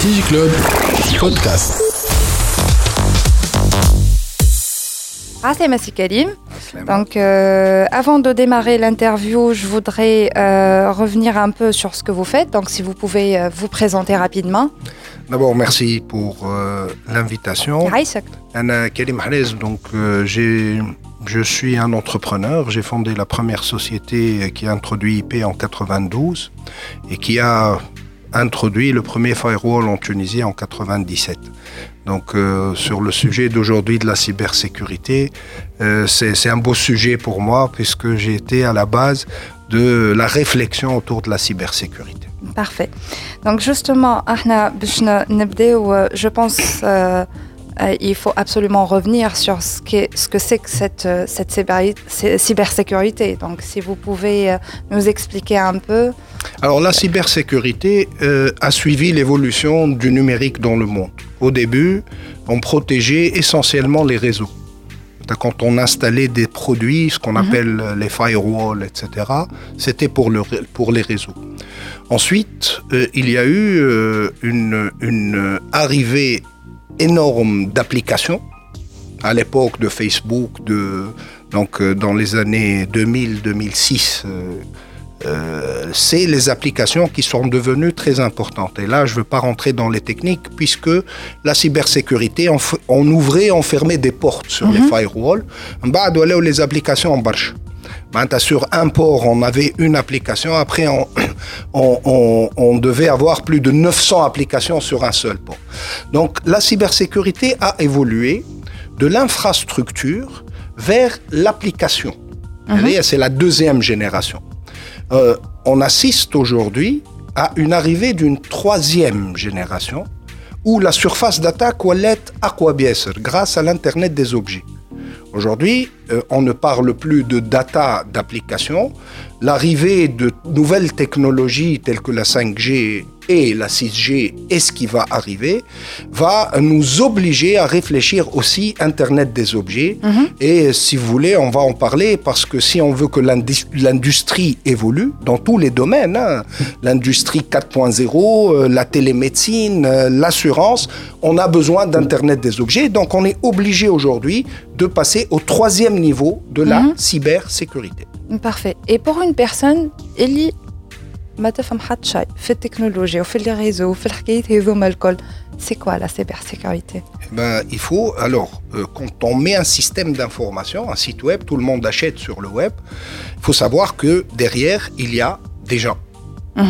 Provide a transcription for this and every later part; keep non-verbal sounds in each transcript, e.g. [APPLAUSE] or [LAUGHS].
DigiClub Podcast Assalam Merci Karim. Donc, euh, avant de démarrer l'interview, je voudrais euh, revenir un peu sur ce que vous faites. Donc, si vous pouvez euh, vous présenter rapidement. D'abord, merci pour euh, l'invitation. Aïsak. Anna Karim Mahrez, donc euh, j'ai- je suis un entrepreneur. J'ai fondé la première société qui a introduit IP en 92 et qui a introduit le premier firewall en Tunisie en 97. Donc euh, sur le sujet d'aujourd'hui de la cybersécurité, euh, c'est un beau sujet pour moi puisque j'ai été à la base de la réflexion autour de la cybersécurité. Parfait. Donc justement, euh, je pense euh, il faut absolument revenir sur ce que c'est que cette, euh, cette cybersécurité. Donc, si vous pouvez euh, nous expliquer un peu. Alors la cybersécurité euh, a suivi l'évolution du numérique dans le monde. Au début, on protégeait essentiellement les réseaux. Quand on installait des produits, ce qu'on appelle euh, les firewalls, etc., c'était pour, le ré- pour les réseaux. Ensuite, euh, il y a eu euh, une, une arrivée énorme d'applications à l'époque de Facebook, de, donc euh, dans les années 2000-2006. c'est les applications qui sont devenues très importantes. Et là, je ne veux pas rentrer dans les techniques puisque la cybersécurité, on, ouvrait, on fermait des portes sur les firewalls. Bah, voilà, les applications en marche. Ben, sur un port, on avait une application. Après, on, [CLEARS THROAT] on, on- on devait avoir plus de 900 applications sur un seul port. Donc, la cybersécurité a évolué de l'infrastructure vers l'application. C'est-à-dire, C'est la deuxième génération. Euh, on assiste aujourd'hui à une arrivée d'une troisième génération où la surface d'attaque wallet aquabiesser grâce à l'Internet des objets. Aujourd'hui, euh, on ne parle plus de data d'application. L'arrivée de nouvelles technologies telles que la 5G et la 6G et ce qui va arriver va nous obliger à réfléchir aussi Internet des objets. Et si vous voulez, on va en parler parce que si on veut que l'indus- l'industrie évolue dans tous les domaines, hein, [LAUGHS] l'industrie 4.0, euh, la télémédecine, euh, l'assurance, on a besoin d'Internet des objets. Donc on est obligé aujourd'hui de passer au troisième niveau de la cybersécurité. Parfait. Et pour une personne اللي ما تفهم حتى شيء في التكنولوجيا وفي لي ريزو وفي الحكايات هذوما الكل سي كوا لا سيبر سيكوريتي Eh ben, il faut, alors, euh, quand on met un système d'information, un site web, tout le monde achète sur le web, il faut savoir que derrière, il y a des gens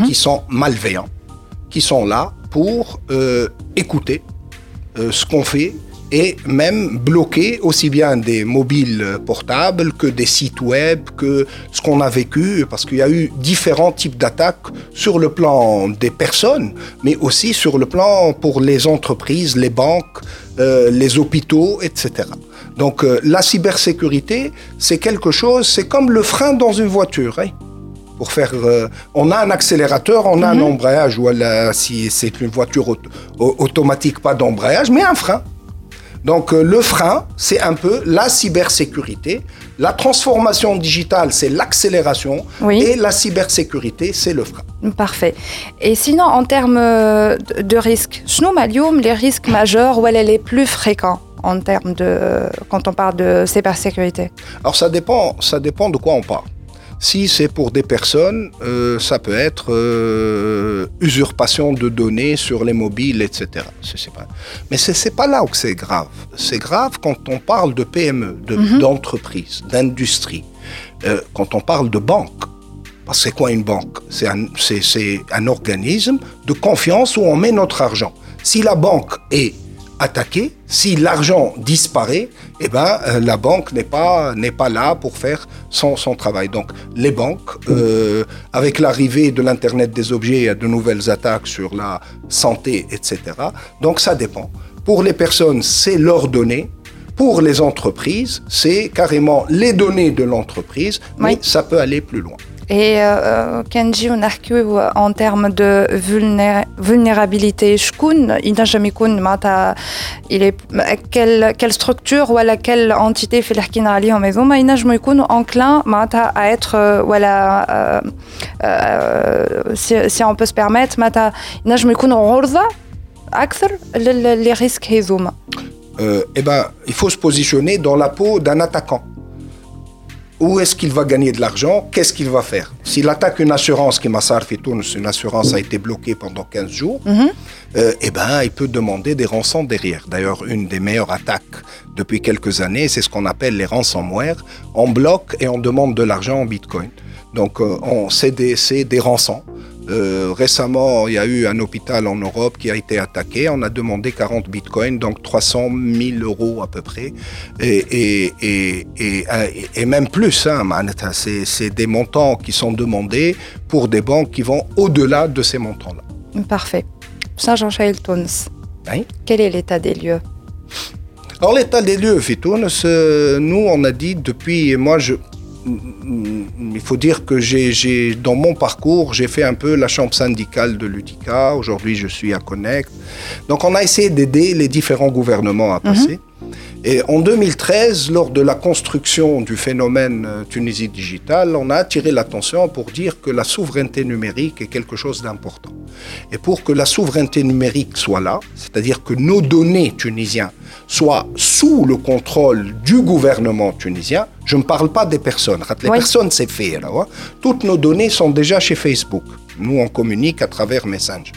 qui sont malveillants, qui sont là pour euh, écouter euh, ce qu'on fait et même bloquer aussi bien des mobiles portables que des sites web, que ce qu'on a vécu, parce qu'il y a eu différents types d'attaques sur le plan des personnes, mais aussi sur le plan pour les entreprises, les banques, euh, les hôpitaux, etc. Donc euh, la cybersécurité, c'est quelque chose, c'est comme le frein dans une voiture. hein. Pour faire, euh, on a un accélérateur, on a un embrayage, ou la- si c'est une voiture auto- au- automatique, pas d'embrayage, mais un frein. Donc euh, le frein, c'est un peu la cybersécurité. La transformation digitale, c'est l'accélération. Oui. Et la cybersécurité, c'est le frein. Parfait. Et sinon, en termes euh, de risques, les risques majeurs, où est les plus fréquents en termes de quand on parle de cybersécurité? Alors ça dépend, ça dépend de quoi on parle. Si c'est pour des personnes, euh, ça peut être euh, usurpation de données sur les mobiles, etc. C'est- c'est pas... Mais c'est c'est pas là où c'est grave. C'est grave quand on parle de PME, de- d'entreprise, d'industrie, euh, quand on parle de banque. Parce que c'est quoi une banque? C'est un, c'est, c'est un organisme de confiance où on met notre argent. Si la banque est attaquée, si l'argent disparaît, eh ben, euh, la banque n'est pas, n'est pas là pour faire son, son travail. Donc les banques, euh, avec l'arrivée de l'Internet des objets, il y a de nouvelles attaques sur la santé, etc. Donc ça dépend. Pour les personnes, c'est leurs données. Pour les entreprises, c'est carrément les données de l'entreprise, mais Oui. ça peut aller plus loin. Et euh, Kenji, on a en termes de vulné- vulnérabilité, شكون ينجم يكون معناتها il est quelle quelle structure ou à quelle entité في اللي حكينا عليهم هذوما ينجموا يكونوا enclin معناتها à être euh, ولا euh, euh, si, si on peut se permettre معناتها ينجموا يكونوا عرضة أكثر لل- les risques هذوما. Euh, eh ben, il faut se positionner dans la peau d'un attaquant. Où est-ce qu'il va gagner de l'argent? Qu'est-ce qu'il va faire? S'il attaque une assurance qui m'a une assurance a été bloquée pendant 15 jours, euh, eh ben, il peut demander des rançons derrière. D'ailleurs, une des meilleures attaques depuis quelques années, c'est ce qu'on appelle les ransomware. On bloque et on demande de l'argent en bitcoin. Donc, euh, on, c'est des, c'est des rançons. Euh, récemment, il y a eu un hôpital en Europe qui a été attaqué. On a demandé 40 bitcoins, donc 300 000 euros à peu près, et, même plus. Hein, c'est des montants qui sont demandés pour des banques qui vont au-delà de ces montants-là. Parfait. Saint-Jean-Chaïl Tunis. Oui. Quel est l'état des lieux? Alors l'état des lieux, Fitounes, nous on a dit depuis, moi je, il faut dire que j'ai, dans mon parcours, j'ai fait un peu la chambre syndicale de l'UTICA. Aujourd'hui, je suis à Connect. Donc on a essayé d'aider les différents gouvernements à passer. Et en 2013, lors de la construction du phénomène euh, Tunisie Digital, on a attiré l'attention pour dire que la souveraineté numérique est quelque chose d'important. Et pour que la souveraineté numérique soit là, c'est-à-dire que nos données tunisiennes soient sous le contrôle du gouvernement tunisien, je ne parle pas des personnes. Les personnes, c'est fait. Là, ouais. Toutes nos données sont déjà chez Facebook. Nous, on communique à travers Messenger.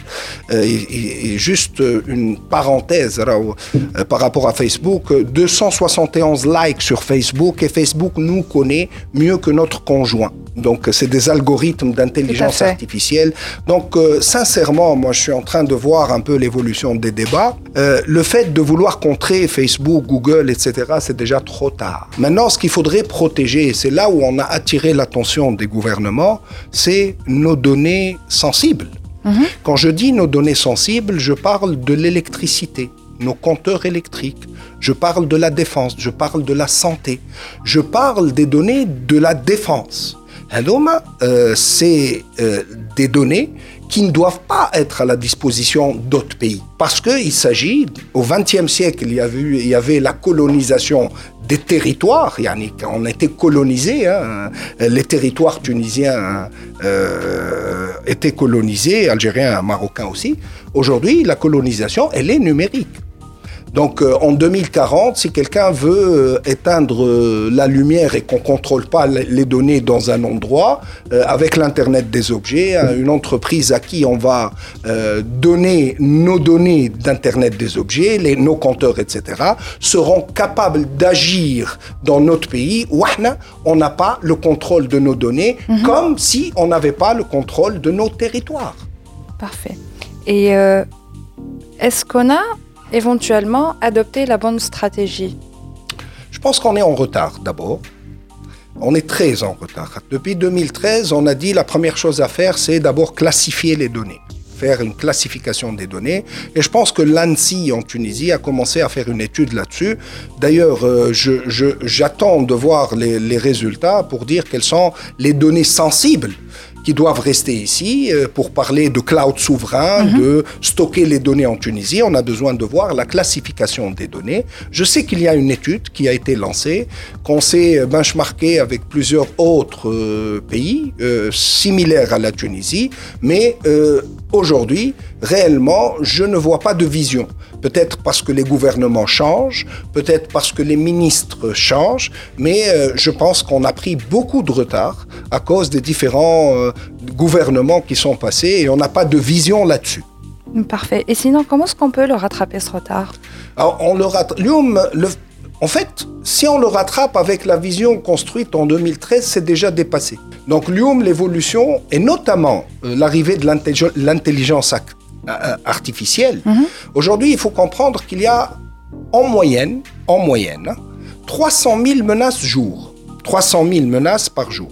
Euh, et, juste euh, une parenthèse là, euh, par rapport à Facebook, euh, 271 likes sur Facebook et Facebook nous connaît mieux que notre conjoint. Donc, c'est des algorithmes d'intelligence artificielle. Donc, euh, sincèrement, moi, je suis en train de voir un peu l'évolution des débats. Le fait de vouloir Facebook, Google, etc., c'est déjà trop tard. Maintenant, ce qu'il faudrait protéger, c'est là où on a attiré l'attention des gouvernements, c'est nos données sensibles. Mhm. Quand je dis nos données sensibles, je parle de l'électricité, nos compteurs électriques, je parle de la défense, je parle de la santé, je parle des données de la défense. Hadoma, euh, c'est euh, des données qui ne doivent pas être à la disposition d'autres pays. Parce qu'il s'agit, au XXe siècle, il y, avait, la colonisation des territoires, quand on était colonisé, hein, les territoires tunisiens euh, étaient colonisés, algériens, marocains aussi. Aujourd'hui, la colonisation, elle est numérique. Donc euh, en 2040, si quelqu'un veut euh, éteindre euh, la lumière et qu'on ne contrôle pas les données dans un endroit, avec l'Internet des objets, hein, une entreprise à qui on va donner nos données d'Internet des objets, nos compteurs, etc., seront capables d'agir dans notre pays. Wahna, on n'a pas le contrôle de nos données, mhm. comme si on n'avait pas le contrôle de nos territoires. Parfait. Et est-ce qu'on a éventuellement adopté la bonne stratégie Je pense qu'on est en retard d'abord. On est très en retard. Depuis 2013, on a dit la première chose à faire, c'est d'abord classifier les données, faire une classification des données. Et je pense que l'ANSI en Tunisie a commencé à faire une étude là-dessus. D'ailleurs, euh, j'attends de voir les, les résultats pour dire quelles sont les données sensibles qui doivent rester ici euh, pour parler de cloud souverain, de stocker les données en Tunisie. On a besoin de voir la classification des données. Je sais qu'il y a une étude qui a été lancée, qu'on s'est benchmarké avec plusieurs autres euh, pays euh, similaires à la Tunisie, mais euh, Aujourd'hui, réellement, je ne vois pas de vision. Peut-être parce que les gouvernements changent, peut-être parce que les ministres changent, mais euh, je pense qu'on a pris beaucoup de retard à cause des différents euh, gouvernements qui sont passés et on n'a pas de vision là-dessus. Parfait. Et sinon, comment est-ce qu'on peut le rattraper ce retard? Alors, on le rattrape. En fait, si on le rattrape avec la vision construite en 2013, c'est déjà dépassé. Donc l'IUM, l'évolution, et notamment euh, l'arrivée de l'intelligence euh, artificielle, mhm. aujourd'hui, il faut comprendre qu'il y a en moyenne, en moyenne, 300 000 menaces jour. 300 000 menaces par jour.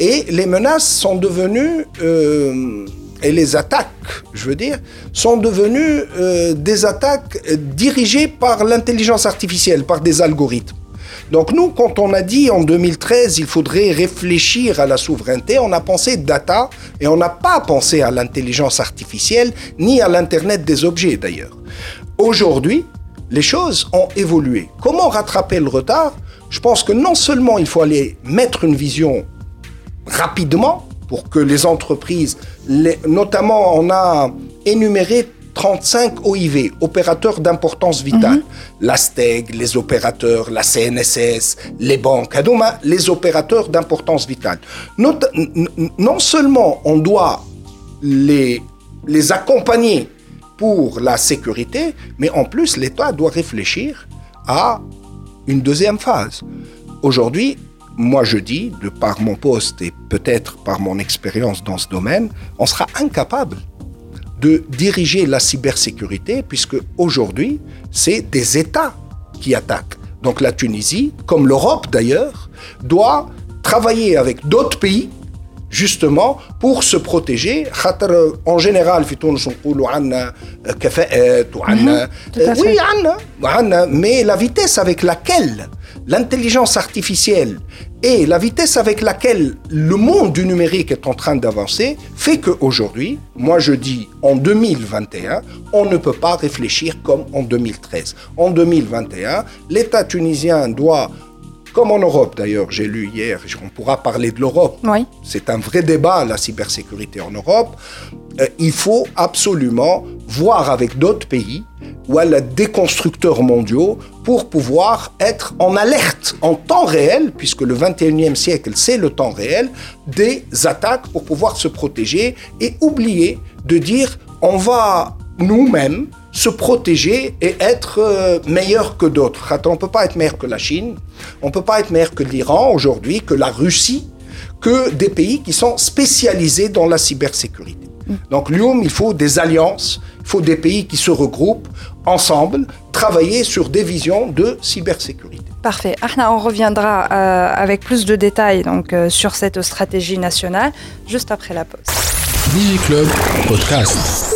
Et les menaces sont devenues, euh, et les attaques, je veux dire, sont devenues euh, des attaques dirigées par l'intelligence artificielle, par des algorithmes. Donc nous, quand on a dit en 2013, il faudrait réfléchir à la souveraineté, on a pensé data et on n'a pas pensé à l'intelligence artificielle ni à l'Internet des objets d'ailleurs. Aujourd'hui, les choses ont évolué. Comment rattraper le retard? Je pense que non seulement il faut aller mettre une vision rapidement pour que les entreprises, notamment on a énuméré 35 OIV, opérateurs d'importance vitale. Mhm. La STEG, les opérateurs, la CNSS, les banques, les opérateurs d'importance vitale. Non, seulement on doit les, les accompagner pour la sécurité, mais en plus l'État doit réfléchir à une deuxième phase. Aujourd'hui, moi je dis, de par mon poste et peut-être par mon expérience dans ce domaine, on sera incapable de diriger la cybersécurité puisque aujourd'hui, c'est des États qui attaquent. Donc la Tunisie, comme l'Europe d'ailleurs, doit travailler avec d'autres pays justement pour se protéger en général oui mais la vitesse avec laquelle l'intelligence artificielle et la vitesse avec laquelle le monde du numérique est en train d'avancer fait qu'aujourd'hui, moi je dis en 2021, on ne peut pas réfléchir comme en 2013. En 2021, l'État tunisien doit comme en Europe d'ailleurs, j'ai lu hier, on pourra parler de l'Europe. Oui. C'est un vrai débat, la cybersécurité en Europe. Euh, il faut absolument voir avec d'autres pays ou à des constructeurs mondiaux pour pouvoir être en alerte en temps réel, puisque le 21e siècle, c'est le temps réel, des attaques pour pouvoir se protéger et oublier de dire on va nous-mêmes se protéger et être euh, meilleur que d'autres. On ne peut pas être meilleur que la Chine, on ne peut pas être meilleur que l'Iran aujourd'hui, que la Russie, que des pays qui sont spécialisés dans la cybersécurité. Donc l'UOM, il faut des alliances, il faut des pays qui se regroupent ensemble, travailler sur des visions de cybersécurité. Parfait. on reviendra euh, avec plus de détails donc, euh, sur cette stratégie nationale juste après la pause. DigiClub Podcast.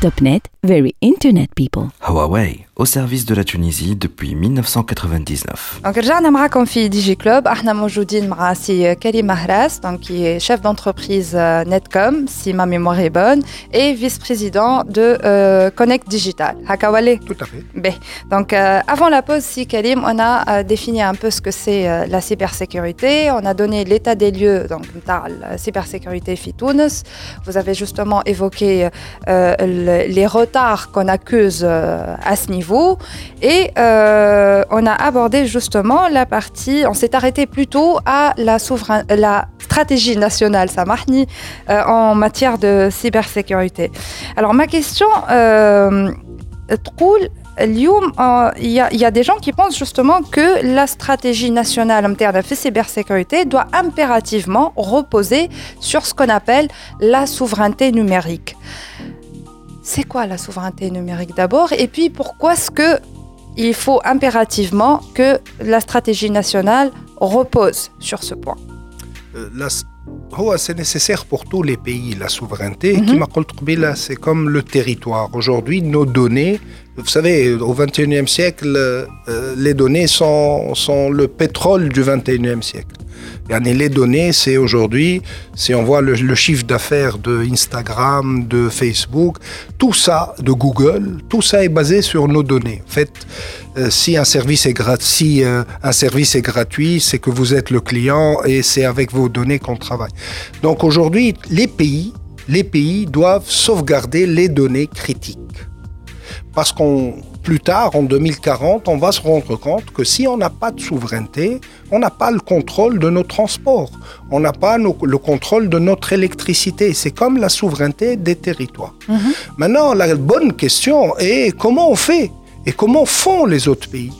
Topnet, very internet people. Huawei au service de la Tunisie depuis 1999. Donc, رجعنا معكم في دي جي كلوب احنا موجودين مع سي كريم مهراس donc qui est chef d'entreprise euh, Netcom si ma mémoire est bonne et vice-président de euh, Connect Digital. Hakawale. Tout à fait. Ben, donc euh, avant la pause si Karim on a euh, défini un peu ce que c'est euh, la cybersécurité, on a donné l'état des lieux donc la cybersécurité fi Vous avez justement évoqué les retards qu'on accuse à ce niveau et euh, on a abordé justement la partie, on s'est arrêté plutôt à la, la stratégie nationale, Samahni, euh, en matière de cybersécurité. Alors ma question, euh, il y, a des gens qui pensent justement que la stratégie nationale en termes de cybersécurité doit impérativement reposer sur ce qu'on appelle la souveraineté numérique c'est quoi la souveraineté numérique d'abord Et puis pourquoi est-ce que il faut impérativement que la stratégie nationale repose sur ce point? Euh, C'est nécessaire pour tous les pays, la souveraineté. Mhm. C'est comme le territoire. Aujourd'hui, nos données, vous savez, au XXIe siècle, euh, les données sont, sont le pétrole du XXIe siècle les données, c'est aujourd'hui, si on voit le, chiffre d'affaires de Instagram, de Facebook, tout ça, de Google, tout ça est basé sur nos données. En fait, euh, si un service est gratuit, euh, un service est gratuit, c'est que vous êtes le client et c'est avec vos données qu'on travaille. Donc aujourd'hui, les pays, les pays doivent sauvegarder les données critiques parce qu'on plus tard, en 2040, on va se rendre compte que si on n'a pas de souveraineté, on n'a pas le contrôle de nos transports, on n'a pas le contrôle de notre électricité. C'est comme la souveraineté des territoires. Mhm. Maintenant, la bonne question est comment on fait et comment font les autres pays?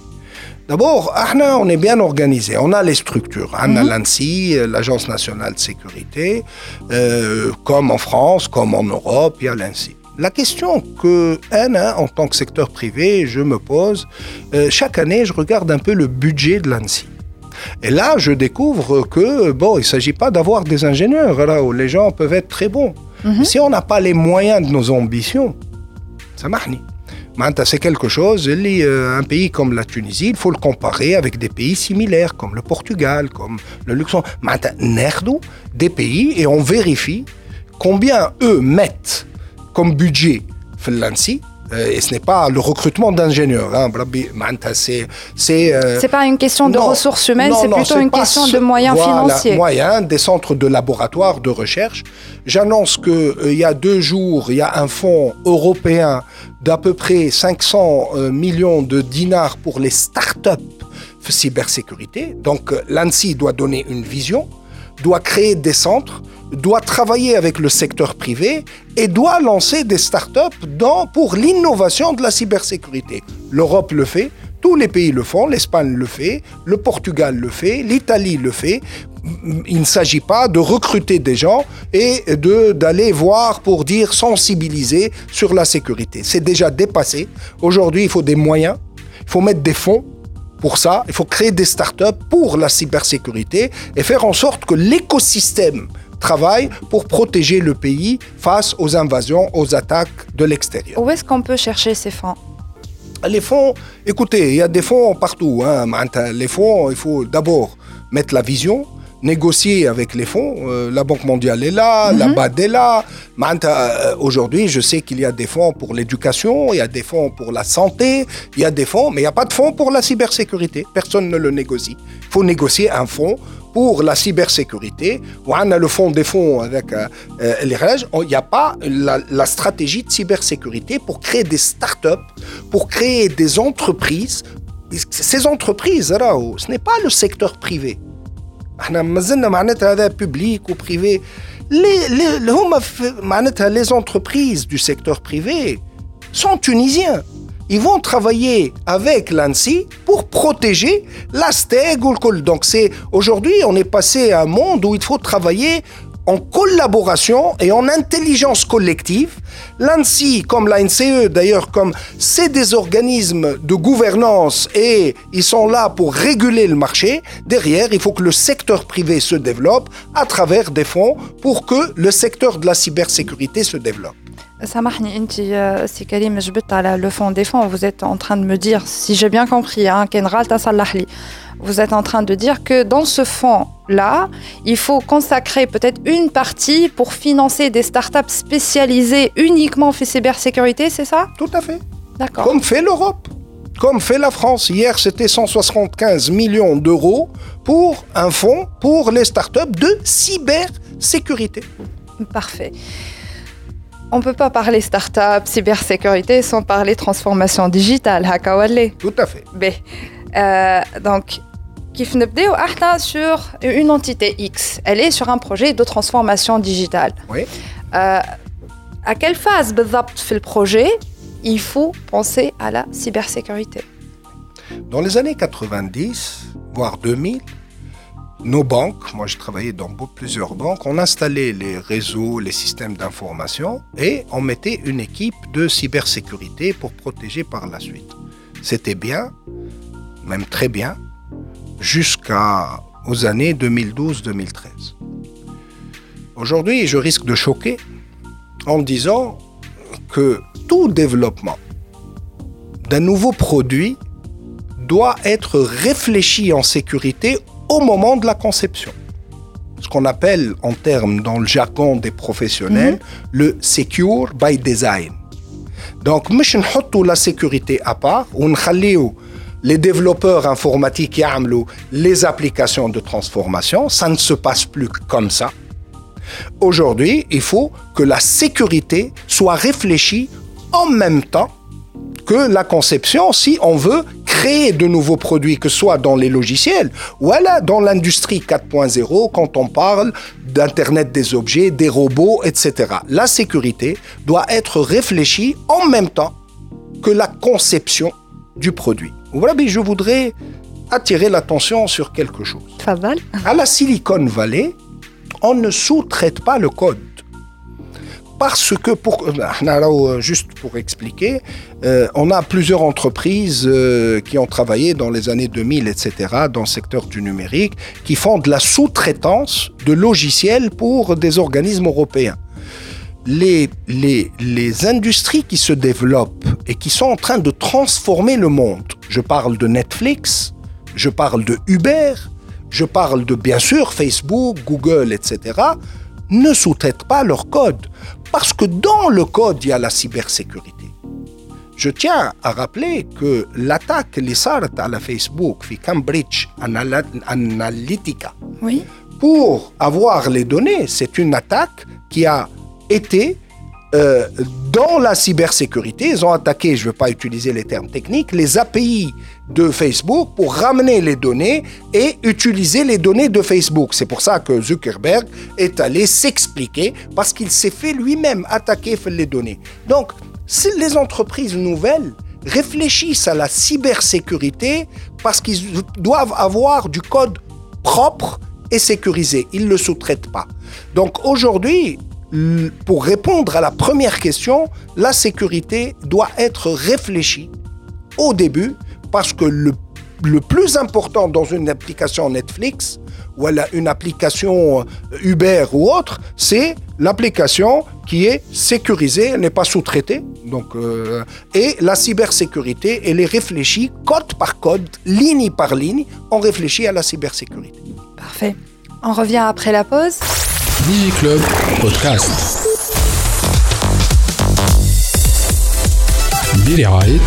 D'abord, on est bien organisé. On a les structures. On a mhm. l'ANSI, l'Agence nationale de sécurité, euh, comme en France, comme en Europe, il y a l'ANSI. La question que, en tant que secteur privé, je me pose, euh, chaque année, je regarde un peu le budget de l'ANSI. Et là, je découvre que, bon, il ne s'agit pas d'avoir des ingénieurs, là où les gens peuvent être très bons. Mhm. Si on n'a pas les moyens de nos ambitions, ça marche c'est quelque chose, euh, un pays comme la Tunisie, il faut le comparer avec des pays similaires comme le Portugal, comme le Luxembourg. des pays et on vérifie combien eux mettent comme budget l'ANSI euh, et ce n'est pas le recrutement d'ingénieurs. Hein. C'est euh, c'est pas une question de ressources humaines, c'est plutôt une question de moyens financiers. Moyens des centres de laboratoire de recherche. J'annonce qu'il euh, y a deux jours, il y a un fonds européen d'à peu près 500 millions de dinars pour les start-up cybersécurité. Donc l'ANSI doit donner une vision, doit créer des centres doit travailler avec le secteur privé et doit lancer des startups dans, pour l'innovation de la cybersécurité. L'Europe le fait, tous les pays le font, l'Espagne le fait, le Portugal le fait, l'Italie le fait. Il ne s'agit pas de recruter des gens et de, d'aller voir pour dire sensibiliser sur la sécurité. C'est déjà dépassé. Aujourd'hui, il faut des moyens, il faut mettre des fonds pour ça, il faut créer des startups pour la cybersécurité et faire en sorte que l'écosystème travaille pour protéger le pays face aux invasions, aux attaques de l'extérieur. Où est-ce qu'on peut chercher ces fonds? Les fonds, écoutez, il y a des fonds partout. Hein. Les fonds, il faut d'abord mettre la vision, négocier avec les fonds. Euh, la Banque mondiale est là, la mhm. BAD est là. Euh, aujourd'hui, je sais qu'il y a des fonds pour l'éducation, il y a des fonds pour la santé, il y a des fonds, mais il n'y a pas de fonds pour la cybersécurité. Personne ne le négocie. Il faut négocier un fonds pour la cybersécurité, on a le fond des fonds avec euh, euh, les règles, il n'y a pas la, stratégie de cybersécurité pour créer des startups, pour créer des entreprises. Ces entreprises, ce n'est pas le secteur privé. Public ou privé. Les, les, les entreprises du secteur privé sont tunisiens ils vont travailler avec l'ANSI pour protéger la stègue ou le col. Donc aujourd'hui, on est passé à un monde où il faut travailler en collaboration et en intelligence collective. L'ANSI, comme la NCE d'ailleurs, comme c'est des organismes de gouvernance et ils sont là pour réguler le marché, derrière, il faut que le secteur privé se développe à travers des fonds pour que le secteur de la cybersécurité se développe. سامحني انت سي كريم جبت على لو فون ديفون vous êtes en train de me dire si j'ai bien compris hein كان غلطه صلح لي vous êtes en train de dire que dans ce fonds là il faut consacrer peut-être une partie pour financer des startups spécialisées uniquement en cybersécurité c'est ça? Tout à fait d'accord comme fait l'Europe comme fait la France. Hier, c'était 175 millions d'euros pour un fonds pour les startups de cybersécurité. Parfait on ne peut pas parler start-up, cybersécurité sans parler transformation digitale, Tout à fait. B. Euh, donc, Kif Nebdeo sur une entité X. Elle est sur un projet de transformation digitale. Oui. Euh, à quelle phase fait le projet? Il faut penser à la cybersécurité. Dans les années 90, voire 2000, nos banques, moi j'ai travaillé dans plusieurs banques, on installait les réseaux, les systèmes d'information et on mettait une équipe de cybersécurité pour protéger par la suite. C'était bien, même très bien, jusqu'aux années 2012-2013. Aujourd'hui, je risque de choquer en disant que tout développement d'un nouveau produit doit être réfléchi en sécurité au moment de la conception. Ce qu'on appelle en termes dans le jargon des professionnels mhm. le secure by design. Donc, nous mettons la sécurité à part, ou les développeurs informatiques qui les applications de transformation, ça ne se passe plus comme ça. Aujourd'hui, il faut que la sécurité soit réfléchie en même temps que la conception si on veut créer de nouveaux produits, que ce soit dans les logiciels ou dans l'industrie 4.0, quand on parle d'Internet des objets, des robots, etc. La sécurité doit être réfléchie en même temps que la conception du produit. Voilà, mais je voudrais attirer l'attention sur quelque chose. À la Silicon Valley, on ne sous-traite pas le code parce que, pour, euh, juste pour expliquer, euh, on a plusieurs entreprises euh, qui ont travaillé dans les années 2000, etc., dans le secteur du numérique, qui font de la sous-traitance de logiciels pour des organismes européens. Les, les, les industries qui se développent et qui sont en train de transformer le monde, je parle de Netflix, je parle de Uber, je parle de bien sûr Facebook, Google, etc., ne sous-traitent pas leur code. Parce que dans le code, il y a la cybersécurité. Je tiens à rappeler que l'attaque les à la Facebook, Cambridge Analytica, oui. pour avoir les données, c'est une attaque qui a été euh, dans la cybersécurité, ils ont attaqué, je ne veux pas utiliser les termes techniques, les API de Facebook pour ramener les données et utiliser les données de Facebook. C'est pour ça que Zuckerberg est allé s'expliquer parce qu'il s'est fait lui-même attaquer les données. Donc, si les entreprises nouvelles réfléchissent à la cybersécurité parce qu'ils doivent avoir du code propre et sécurisé. Ils ne le sous-traitent pas. Donc aujourd'hui, pour répondre à la première question, la sécurité doit être réfléchie au début parce que le, plus important dans une application Netflix ou une application euh, Uber ou autre, c'est l'application qui est sécurisée, elle n'est pas sous-traitée. Donc, euh, et la cybersécurité, elle est réfléchie code par code, ligne par ligne, on réfléchit à la cybersécurité. Parfait. On revient après la pause. DigiClub Podcast. Billy Wright.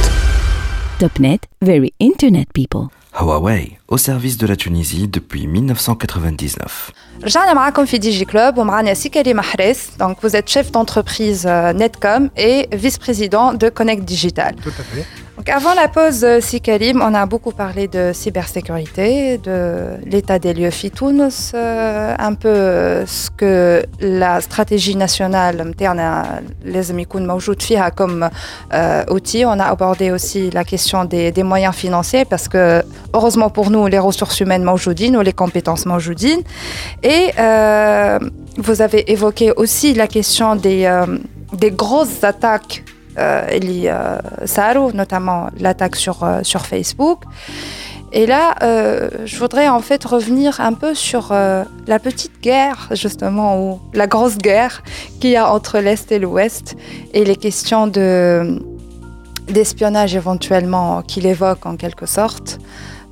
Topnet, very internet people. Huawei, au service de la Tunisie depuis 1999. رجعنا معاكم في دي جي كلوب ومعنا سيكالي محرس donc vous êtes chef d'entreprise Netcom et vice-président de Connect Digital. Tout à fait. Avant la pause, euh, Sikalim, on a beaucoup parlé de cybersécurité, de l'état des lieux FITUNS, euh, un peu euh, ce que la stratégie nationale les a comme outil. On a abordé aussi la question des, moyens financiers parce que heureusement pour nous, les ressources humaines maujoudines ou les compétences maujoudines. Et vous avez évoqué aussi la question des grosses attaques il euh, Saro, notamment l'attaque sur, euh, sur Facebook. Et là, euh, je voudrais en fait revenir un peu sur la petite guerre, justement, ou la grosse guerre qu'il y a entre l'Est et l'Ouest, et les questions de, d'espionnage éventuellement qu'il évoque en quelque sorte,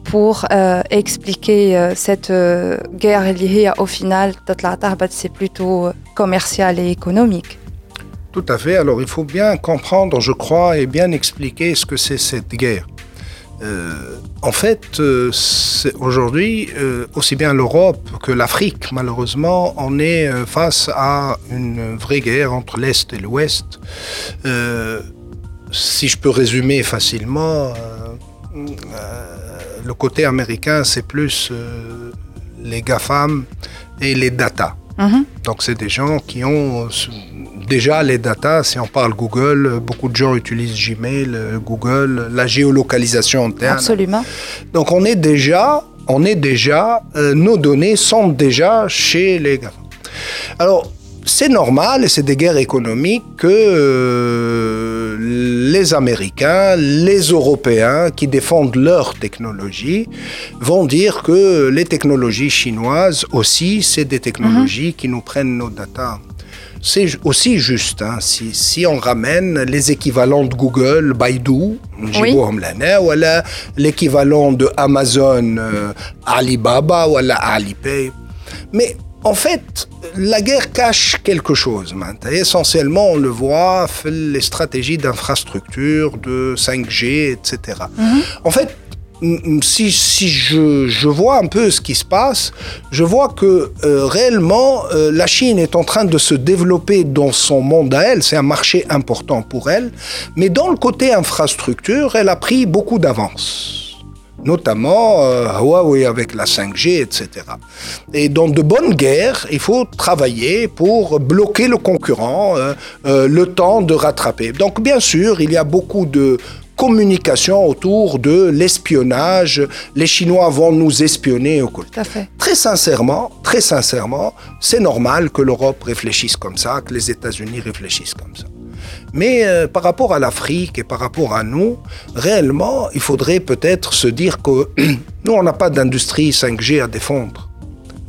pour expliquer cette guerre liée au final, c'est plutôt commercial et économique. Tout à fait. Alors il faut bien comprendre, je crois, et bien expliquer ce que c'est cette guerre. Euh, en fait, euh, aujourd'hui, euh, aussi bien l'Europe que l'Afrique, malheureusement, on est face à une vraie guerre entre l'Est et l'Ouest. si je peux résumer facilement, le côté américain, c'est plus les GAFAM et les data. Mhm. Donc c'est des gens qui ont déjà les data, si on parle Google, beaucoup de gens utilisent Gmail, Google, la géolocalisation interne. Absolument. Donc on est déjà, on est déjà, euh, nos données sont déjà chez les gars. Alors c'est normal et c'est des guerres économiques que euh, les Américains, les Européens qui défendent leur technologie vont dire que les technologies chinoises aussi, c'est des technologies mhm. qui nous prennent nos data. C'est aussi juste, hein, si, si, on ramène les équivalents de Google, Baidu, oui. ou l'équivalent de Amazon, euh, Alibaba ou Alipay. Mais en fait, la guerre cache quelque chose. Essentiellement, on le voit, les stratégies d'infrastructure, de 5G, etc. Mhm. En fait, si, je, vois un peu ce qui se passe, je vois que euh, réellement, euh, la Chine est en train de se développer dans son monde à elle. C'est un marché important pour elle. Mais dans le côté infrastructure, elle a pris beaucoup d'avance notamment euh, Huawei avec la 5G, etc. Et dans de bonnes guerres, il faut travailler pour bloquer le concurrent, euh, le temps de rattraper. Donc bien sûr, il y a beaucoup de communication autour de l'espionnage. Les Chinois vont nous espionner Tout à fait. Très sincèrement, très sincèrement, c'est normal que l'Europe réfléchisse comme ça, que les États-Unis réfléchissent comme ça. Mais euh, par rapport à l'Afrique et par rapport à nous, réellement, il faudrait peut-être se dire que [CLEARS THROAT] nous, on n'a pas d'industrie 5G à défendre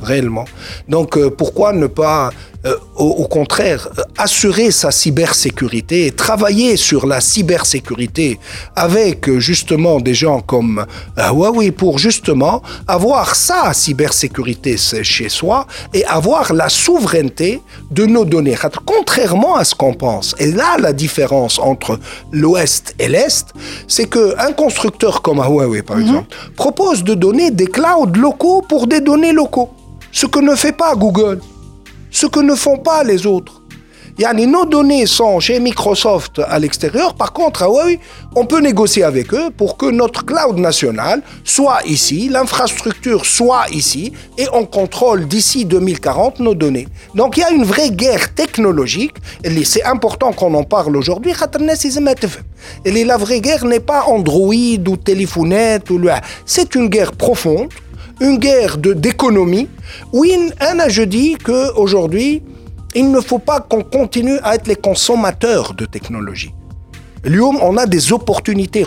réellement. Donc euh, pourquoi ne pas euh, au, contraire, euh, assurer sa cybersécurité et travailler sur la cybersécurité avec euh, justement des gens comme Huawei pour justement avoir sa cybersécurité chez soi et avoir la souveraineté de nos données. Contrairement à ce qu'on pense. Et là, la différence entre l'Ouest et l'Est, c'est qu'un constructeur comme Huawei, par mhm. exemple, propose de donner des clouds locaux pour des données locaux. Ce que ne fait pas Google ce que ne font pas les autres. Yani, nos données sont chez Microsoft à l'extérieur. Par contre, à Huawei, on peut négocier avec eux pour que notre cloud national soit ici, l'infrastructure soit ici, et on contrôle d'ici 2040 nos données. Donc il y a une vraie guerre technologique, c'est important qu'on en parle aujourd'hui. La vraie guerre n'est pas Android ou téléphonette, c'est une guerre profonde une guerre d'économie. Oui, Anna, je dis qu'aujourd'hui, il ne faut pas qu'on continue à être les consommateurs de technologie. L'UOM, on a des opportunités.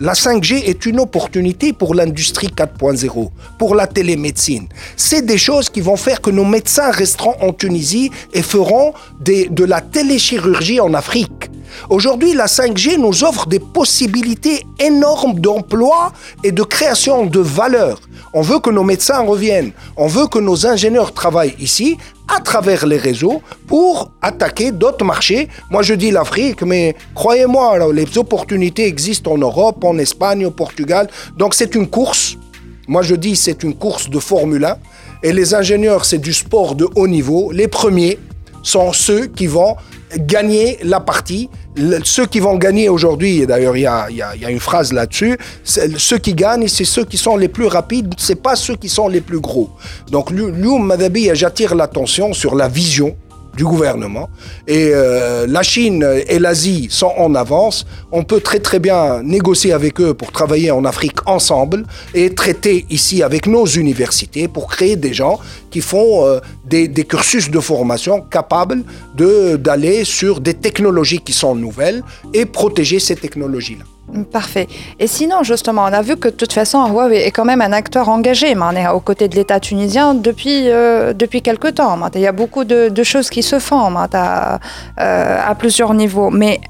La 5G est une opportunité pour l'industrie 4.0, pour la télémédecine. C'est des choses qui vont faire que nos médecins resteront en Tunisie et feront de la téléchirurgie en Afrique. Aujourd'hui, la 5G nous offre des possibilités énormes d'emploi et de création de valeur. On veut que nos médecins reviennent. On veut que nos ingénieurs travaillent ici à travers les réseaux pour attaquer d'autres marchés. Moi, je dis l'Afrique, mais croyez-moi, les opportunités existent en Europe, en Espagne, au Portugal. Donc, c'est une course. Moi, je dis c'est une course de Formule 1. Et les ingénieurs, c'est du sport de haut niveau. Les premiers sont ceux qui vont gagner la partie. ceux qui vont gagner aujourd'hui, et d'ailleurs il y a, une phrase là-dessus, ceux qui gagnent, c'est ceux qui sont les plus rapides, c'est pas ceux qui sont les plus gros. Donc lui, Madabi, j'attire l'attention sur la vision du gouvernement. Et euh, la Chine et l'Asie sont en avance. On peut très très bien négocier avec eux pour travailler en Afrique ensemble et traiter ici avec nos universités pour créer des gens qui font euh, des, des, cursus de formation capables d'aller sur des technologies qui sont nouvelles et protéger ces technologies-là. Parfait. Et sinon, justement, on a vu que de toute façon, Huawei est quand même un acteur engagé mais aux côtés de l'État tunisien depuis, euh, depuis quelque temps. Il y a beaucoup de, choses qui se font à, euh, à plusieurs niveaux. Mais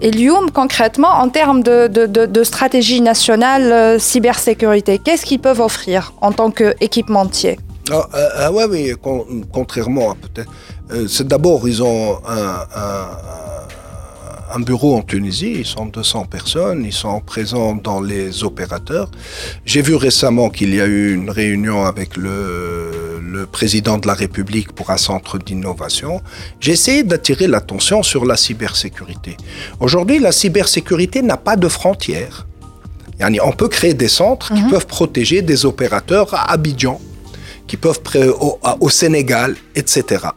Elium, concrètement, en termes de, stratégie nationale euh, cybersécurité, qu'est-ce qu'ils peuvent offrir en tant qu'équipementier? Ah, Huawei, contrairement à peut-être. D'abord, ils ont un bureau en Tunisie, ils sont 200 personnes, ils sont présents dans les opérateurs. J'ai vu récemment qu'il y a eu une réunion avec le, le président de la République pour un centre d'innovation. J'ai essayé d'attirer l'attention sur la cybersécurité. Aujourd'hui, la cybersécurité n'a pas de frontières. On peut créer des centres qui mhm. peuvent protéger des opérateurs à Abidjan, qui peuvent au, au Sénégal, etc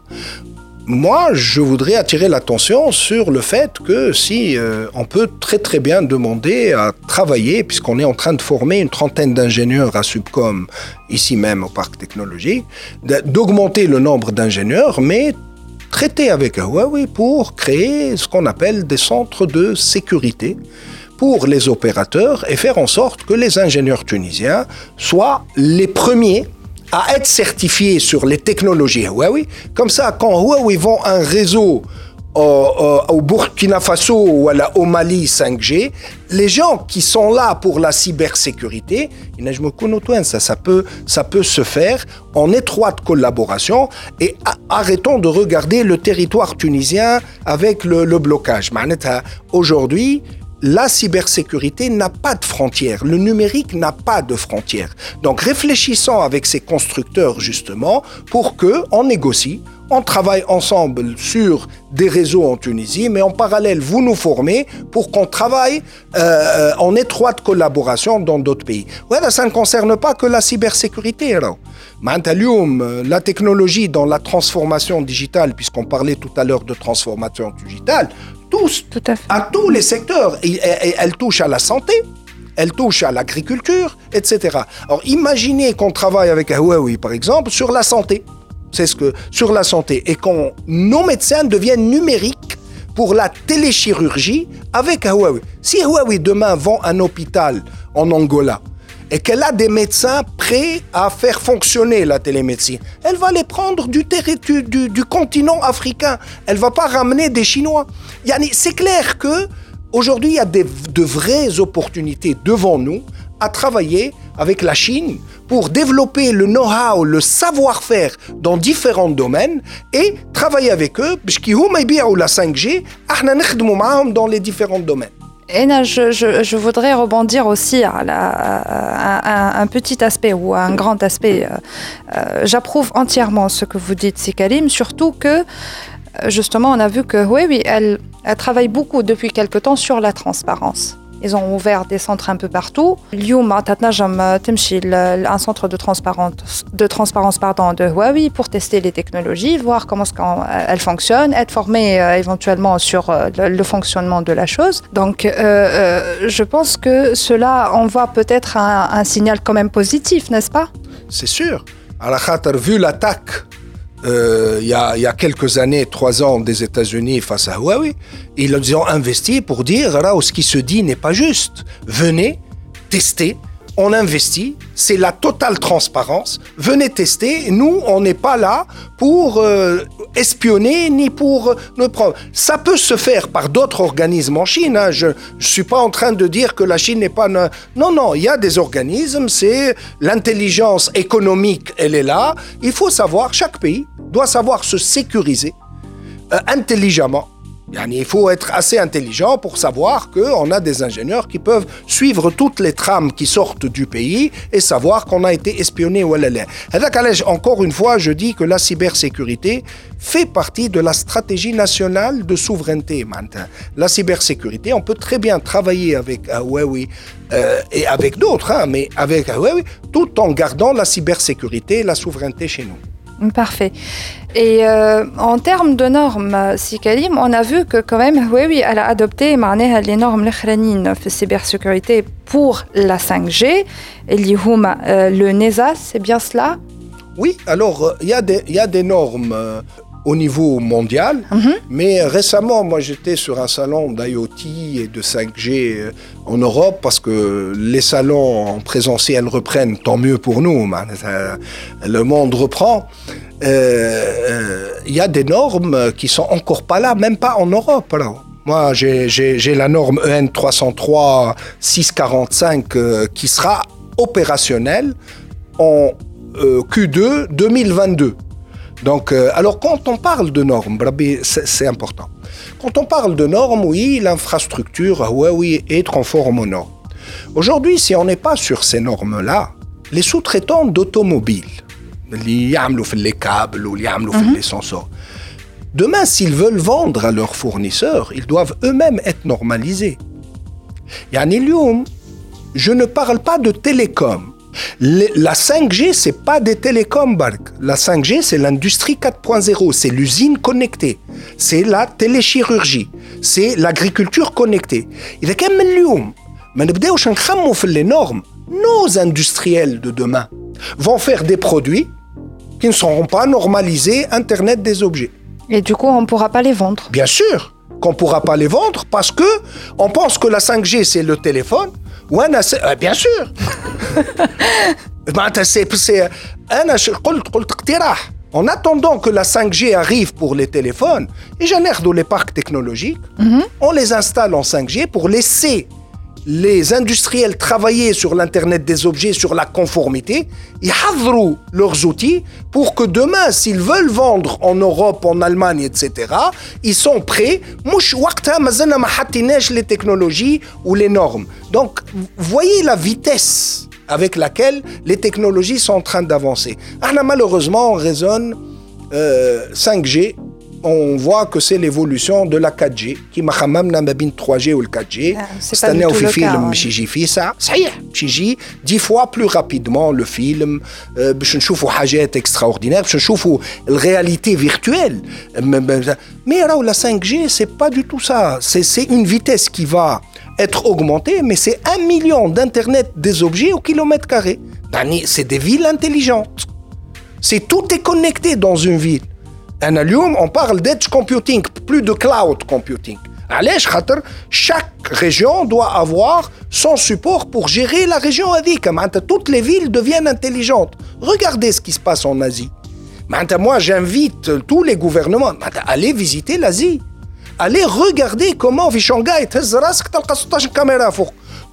moi, je voudrais attirer l'attention sur le fait que si euh, on peut très très bien demander à travailler, puisqu'on est en train de former une trentaine d'ingénieurs à Subcom, ici même au parc technologique, d'augmenter le nombre d'ingénieurs, mais traiter avec Huawei pour créer ce qu'on appelle des centres de sécurité pour les opérateurs et faire en sorte que les ingénieurs tunisiens soient les premiers à être certifié sur les technologies Huawei. Comme ça, quand Huawei vend un réseau au, Burkina Faso ou à la, au Mali 5G, les gens qui sont là pour la cybersécurité, ça, ça, peut, ça peut se faire en étroite collaboration et arrêtons de regarder le territoire tunisien avec le, le blocage. Aujourd'hui, la cybersécurité n'a pas de frontières. Le numérique n'a pas de frontières. Donc réfléchissons avec ces constructeurs justement pour que on négocie, on travaille ensemble sur des réseaux en Tunisie, mais en parallèle, vous nous formez pour qu'on travaille euh, en étroite collaboration dans d'autres pays. Ouais, ça ne concerne pas que la cybersécurité. Alors. Euh, la technologie dans la transformation digitale, puisqu'on parlait tout à l'heure de transformation digitale, tous, à, tous les secteurs. Et, elle touche à la santé, elle touche à l'agriculture, etc. Alors imaginez qu'on travaille avec Huawei, par exemple, sur la santé. C'est ce que sur la santé et qu'on nos médecins deviennent numériques pour la téléchirurgie avec Huawei. Si Huawei demain vend un hôpital en Angola et qu'elle a des médecins prêts à faire fonctionner la télémédecine. Elle va les prendre du, du, du continent africain. Elle va pas ramener des Chinois. C'est clair que aujourd'hui il y a de vraies opportunités devant nous à travailler avec la Chine pour développer le know-how, le savoir-faire dans différents domaines et travailler avec eux, parce qu'ils la 5G, dans les différents domaines. Et je, je, voudrais rebondir aussi à, un, petit aspect ou un grand aspect. Euh, euh, j'approuve entièrement ce que vous dites, Sikalim, surtout que euh, justement, on a vu que oui, oui, elle travaille beaucoup depuis quelque temps sur la transparence. Ils ont ouvert des centres un peu partout. Lyoum, un centre de transparence, de transparence pardon, de Huawei pour tester les technologies, voir comment elles fonctionnent, être formé euh, éventuellement sur euh, le, fonctionnement de la chose. Donc, euh, je pense que cela envoie peut-être un, un signal quand même positif, n'est-ce pas? C'est sûr. À la vu l'attaque euh, il, y a, quelques années, trois ans, des États-Unis face à Huawei. Ils ont investi pour dire, là, ce qui se dit n'est pas juste. Venez, tester, on investit, c'est la totale transparence. Venez tester. Nous, on n'est pas là pour euh, espionner ni pour ne prendre. Ça peut se faire par d'autres organismes en Chine. Hein. Je ne suis pas en train de dire que la Chine n'est pas. Non, non, il y a des organismes. C'est l'intelligence économique, elle est là. Il faut savoir, chaque pays doit savoir se sécuriser euh, intelligemment il faut être assez intelligent pour savoir qu'on a des ingénieurs qui peuvent suivre toutes les trames qui sortent du pays et savoir qu'on a été espionné ou Encore une fois, je dis que la cybersécurité fait partie de la stratégie nationale de souveraineté. La cybersécurité, on peut très bien travailler avec Huawei euh, et avec d'autres, hein, mais avec Huawei, tout en gardant la cybersécurité et la souveraineté chez nous. Parfait. Et euh, en termes de normes, Sikalim, on a vu que quand même, oui, elle a adopté les normes de cybersécurité pour la 5G, et euh, le NESA, c'est bien cela? Oui, alors euh, il y, y, a des normes au niveau mondial. Mhm. Mais récemment, moi, j'étais sur un salon d'IoT et de 5G euh, en Europe parce que les salons en présentiel reprennent, tant mieux pour nous. Le monde reprend. Euh, euh, il y a des normes qui sont encore pas là, même pas en Europe. Moi, j'ai la norme e EN 303 645 qui sera opérationnelle en Q2 2022. Donc, euh, alors quand on parle de normes, c'est important. Quand on parle de normes, oui, l'infrastructure Huawei est conforme aux normes. Aujourd'hui, si on n'est pas sur ces normes-là, les sous-traitants d'automobiles, les câbles ou mhm. les sensors, demain, s'ils veulent vendre à leurs fournisseurs, ils doivent eux-mêmes être normalisés. Yani, je ne parle pas de télécom la 5G, c'est pas des télécoms, La 5G, c'est l'industrie 4.0, c'est l'usine connectée, c'est la téléchirurgie, c'est l'agriculture connectée. Il a كم اليوم ما نبداوش نخمو في les normes, nos industriels de demain vont faire des produits qui ne seront pas normalisés Internet des objets. Et du coup, on ne pourra pas les vendre. Bien sûr qu'on ne pourra pas les vendre parce que on pense que la 5G, c'est le téléphone euh, bien sûr en attendant que la 5G arrive pour les téléphones, et dans les parcs technologiques, mhm. on les installe en 5G pour laisser les industriels travaillaient sur l'Internet des objets, sur la conformité, ils hadrou leurs outils pour que demain, s'ils veulent vendre en Europe, en Allemagne, etc., ils sont prêts. Mouch les technologies ou les normes. Donc, voyez la vitesse avec laquelle les technologies sont en train d'avancer. Malheureusement, on raisonne euh, 5G on voit que c'est l'évolution de la 4G qui m'a خممنا ما بين 3G ou le 4G نستناو في في فيلم باش يجي فيه ساعة صحيح باش يجي 10 fois plus rapidement le film آه، باش نشوفوا حاجات extraordinaires باش نشوفوا الرياليتي فيرتويل mais راهو la 5G c'est pas du tout ça c'est c'est une vitesse qui va être augmentée mais c'est un million d'internet des objets au kilomètre carré يعني c'est des villes intelligentes c'est tout est connecté dans une ville انا اليوم on parle d'edge computing, plus de cloud computing. Chaque région doit avoir son support pour gérer la région. Toutes les villes deviennent intelligentes. Regardez ce qui se passe en Asie. Moi, j'invite tous les gouvernements à aller visiter l'Asie. Allez regarder comment Shanghai, caméra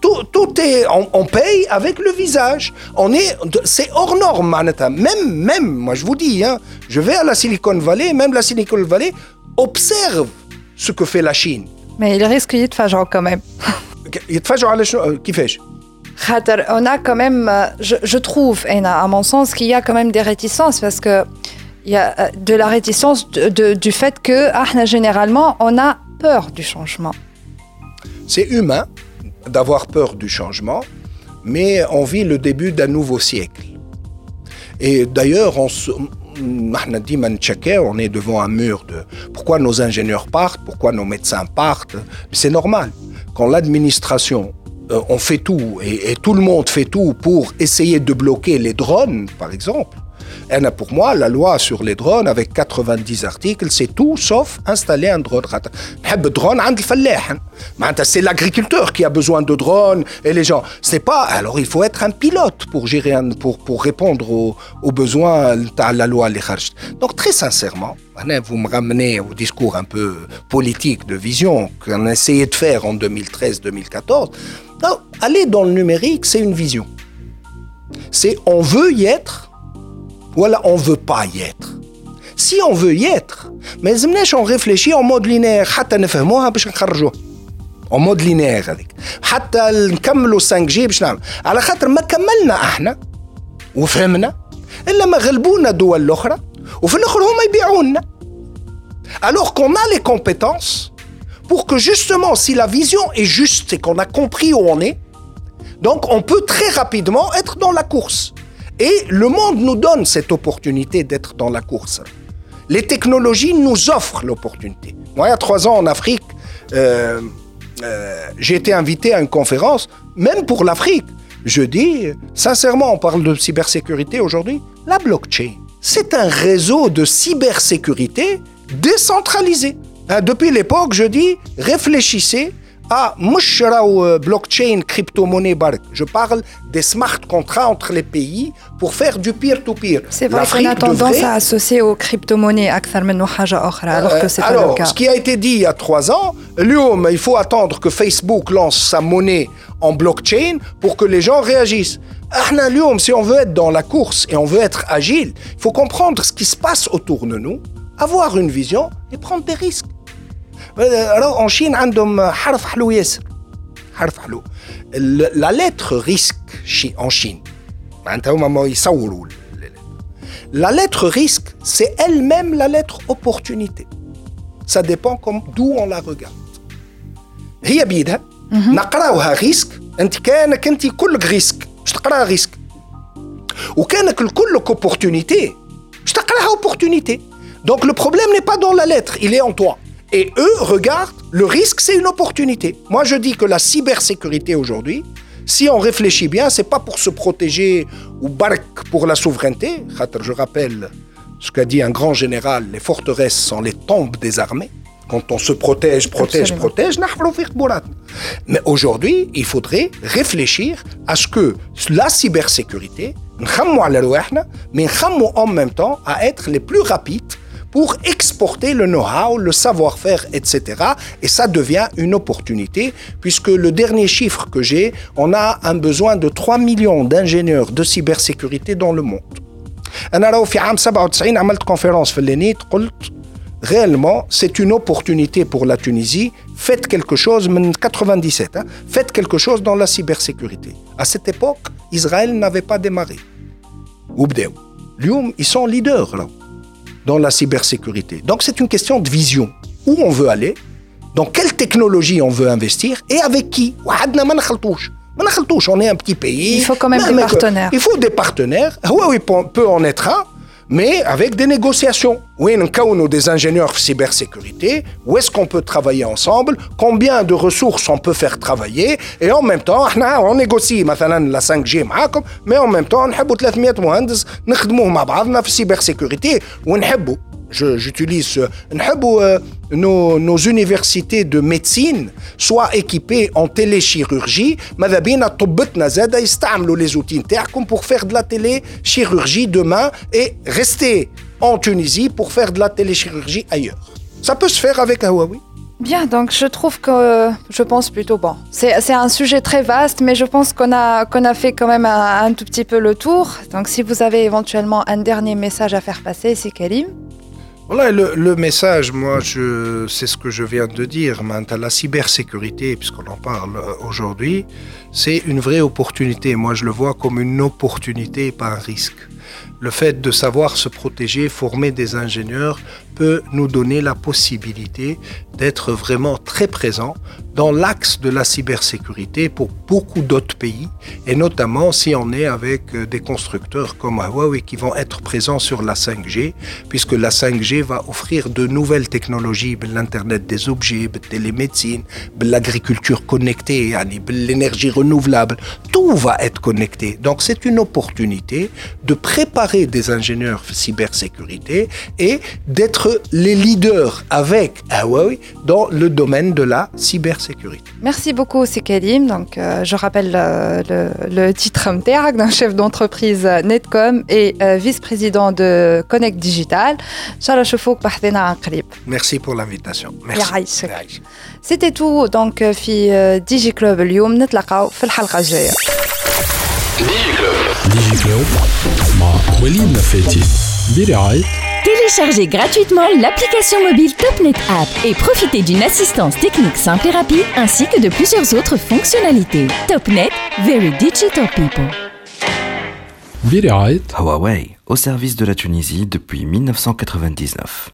tout, tout est, on, paye avec le visage. On est, c'est hors norme, Même, même, moi je vous dis, hein, je vais à la Silicon Valley, même la Silicon Valley observe ce que fait la Chine. Mais il risque d'y être quand même. Euh, qui fait on a quand même, euh, je, je trouve, à mon sens, qu'il y a quand même des réticences parce que il y a euh, de la réticence du fait que, ah, généralement, on a peur du changement. C'est humain, d'avoir peur du changement, mais on vit le début d'un nouveau siècle. Et d'ailleurs, on se, on est devant un mur de pourquoi nos ingénieurs partent, pourquoi nos médecins partent. C'est normal. Quand l'administration, euh, on fait tout et, tout le monde fait tout pour essayer de bloquer les drones, par exemple, pour moi, la loi sur les drones, avec 90 articles, c'est tout sauf installer un drone. drone C'est l'agriculteur qui a besoin de drones et les gens. C'est pas. Alors, il faut être un pilote pour gérer, pour, répondre aux, aux besoins de la loi. Donc, très sincèrement, vous me ramenez au discours un peu politique de vision qu'on a essayé de faire en 2013-2014. Aller dans le numérique, c'est une vision. C'est on veut y être, voilà, on veut pas y être. Si on veut y être, mais لازمناش on réfléchit en mode linéaire حتى نفهموها باش نخرجوها. En mode linéaire هذيك. حتى نكملوا 5G باش نعمل. على خاطر ما كملنا احنا وفهمنا الا ما غلبونا دول الاخرى وفي الاخر هما يبيعونا. Alors qu'on a les compétences pour que justement, si la vision est juste et qu'on a compris où on est, donc on peut très rapidement être dans la course. Et le monde nous donne cette opportunité d'être dans la course. Les technologies nous offrent l'opportunité. Moi, il y a trois ans en Afrique, euh, euh, j'ai été invité à une conférence, même pour l'Afrique. Je dis, sincèrement, on parle de cybersécurité aujourd'hui. La blockchain, c'est un réseau de cybersécurité décentralisé. Hein, depuis l'époque, je dis, réfléchissez à مش راهو blockchain crypto-monnaie bark. Je parle des smart contrats entre les pays pour faire du peer-to-peer. C'est vrai qu'on L'Afrique a tendance devrait- à associer aux crypto-monnaies أكثر منه حاجة أخرى alors que c'est pas alors, le cas. ce qui a été dit il y a trois ans, اليوم, il faut attendre que Facebook lance sa monnaie en blockchain pour que les gens réagissent. احنا اليوم, si on veut être dans la course et on veut être agile, il faut comprendre ce qui se passe autour de nous, avoir une vision et prendre des risques. Alors, en Chine, عندهم حرف حلو ياسر. حرف حلو. ال- La lettre risque chi- en Chine. معناتها هما ما يصوروا ال- ال- La lettre risque, c'est elle-même la lettre opportunité. Ça dépend comme d'où on la regarde. هي بيدها نقراوها ريسك انت كانك انت كلك ريسك مش تقراها ريسك وكانك كلك opportunité مش تقراها opportunité donc le problème n'est pas dans la lettre il est en toi Et eux regardent, le risque, c'est une opportunité. Moi, je dis que la cybersécurité aujourd'hui, si on réfléchit bien, c'est pas pour se protéger ou barque pour la souveraineté. Je rappelle ce qu'a dit un grand général, les forteresses sont les tombes des armées. Quand on se protège, protège, Absolument. protège, mais aujourd'hui, il faudrait réfléchir à ce que la cybersécurité, mais en même temps à être les plus rapides pour exporter le know-how, le savoir-faire, etc. Et ça devient une opportunité, puisque le dernier chiffre que j'ai, on a un besoin de 3 millions d'ingénieurs de cybersécurité dans le monde. انا راهو في عام 97 عملت كونفيرونس في اللينيت قلت réellement, c'est une opportunité pour la Tunisie. Faites quelque chose, 97, hein, faites quelque chose dans la cybersécurité. À cette époque, Israël n'avait pas démarré. Lyoum, ils sont leaders là, dans la cybersécurité. Donc c'est une question de vision. Où on veut aller, dans quelle technologie on veut investir et avec qui. On est un petit pays. Il faut quand même des partenaires. Il faut des partenaires. Oui, oui, peut en être un mais avec des négociations. Oui, nous des ingénieurs cybersécurité, où est-ce qu'on peut travailler ensemble, combien de ressources on peut faire travailler, et en même temps, [LAUGHS] on négocie la 5G mais en même temps, on a 300 مهندس نخدموه مع بعضنا في cybersécurité ونحبوا j'utilise, euh, nos, nos universités de médecine soient équipées en téléchirurgie, les outils pour faire de la téléchirurgie demain et rester en Tunisie pour faire de la téléchirurgie ailleurs. Ça peut se faire avec Huawei. Bien, donc je trouve que je pense plutôt bon. C'est un sujet très vaste, mais je pense qu'on a, qu'on a fait quand même un, tout petit peu le tour. Donc si vous avez éventuellement un dernier message à faire passer, c'est Karim. Voilà, le, message, moi, je, c'est ce que je viens de dire. Maintenant, la cybersécurité, puisqu'on en parle euh, aujourd'hui, c'est une vraie opportunité. Moi, je le vois comme une opportunité, pas un risque. Le fait de savoir se protéger, former des ingénieurs, peut nous donner la possibilité d'être vraiment très présent dans l'axe de la cybersécurité pour beaucoup d'autres pays, et notamment si on est avec euh, des constructeurs comme Huawei qui vont être présents sur la 5G, puisque la 5G va offrir de nouvelles technologies, l'Internet des objets, la télémédecine, l'agriculture connectée, l'énergie renouvelable, tout va être connecté. Donc c'est une opportunité de des ingénieurs cybersécurité et d'être les leaders avec Huawei dans le domaine de la cybersécurité. Merci beaucoup, Sekalim. Donc, euh, je rappelle euh, le, titre d'un chef d'entreprise Netcom et euh, vice-président de Connect Digital. Merci pour l'invitation. Merci. C'était tout donc في ديجي كلوب اليوم نتلاقاو في الحلقه الجايه ديجي كلوب ديجي كلوب مع وليد نفاتي برعايه Téléchargez gratuitement l'application mobile TopNet App et profitez d'une assistance technique simple et rapide ainsi que de plusieurs autres fonctionnalités. TopNet, Very Digital People. Huawei, au service de la Tunisie depuis 1999.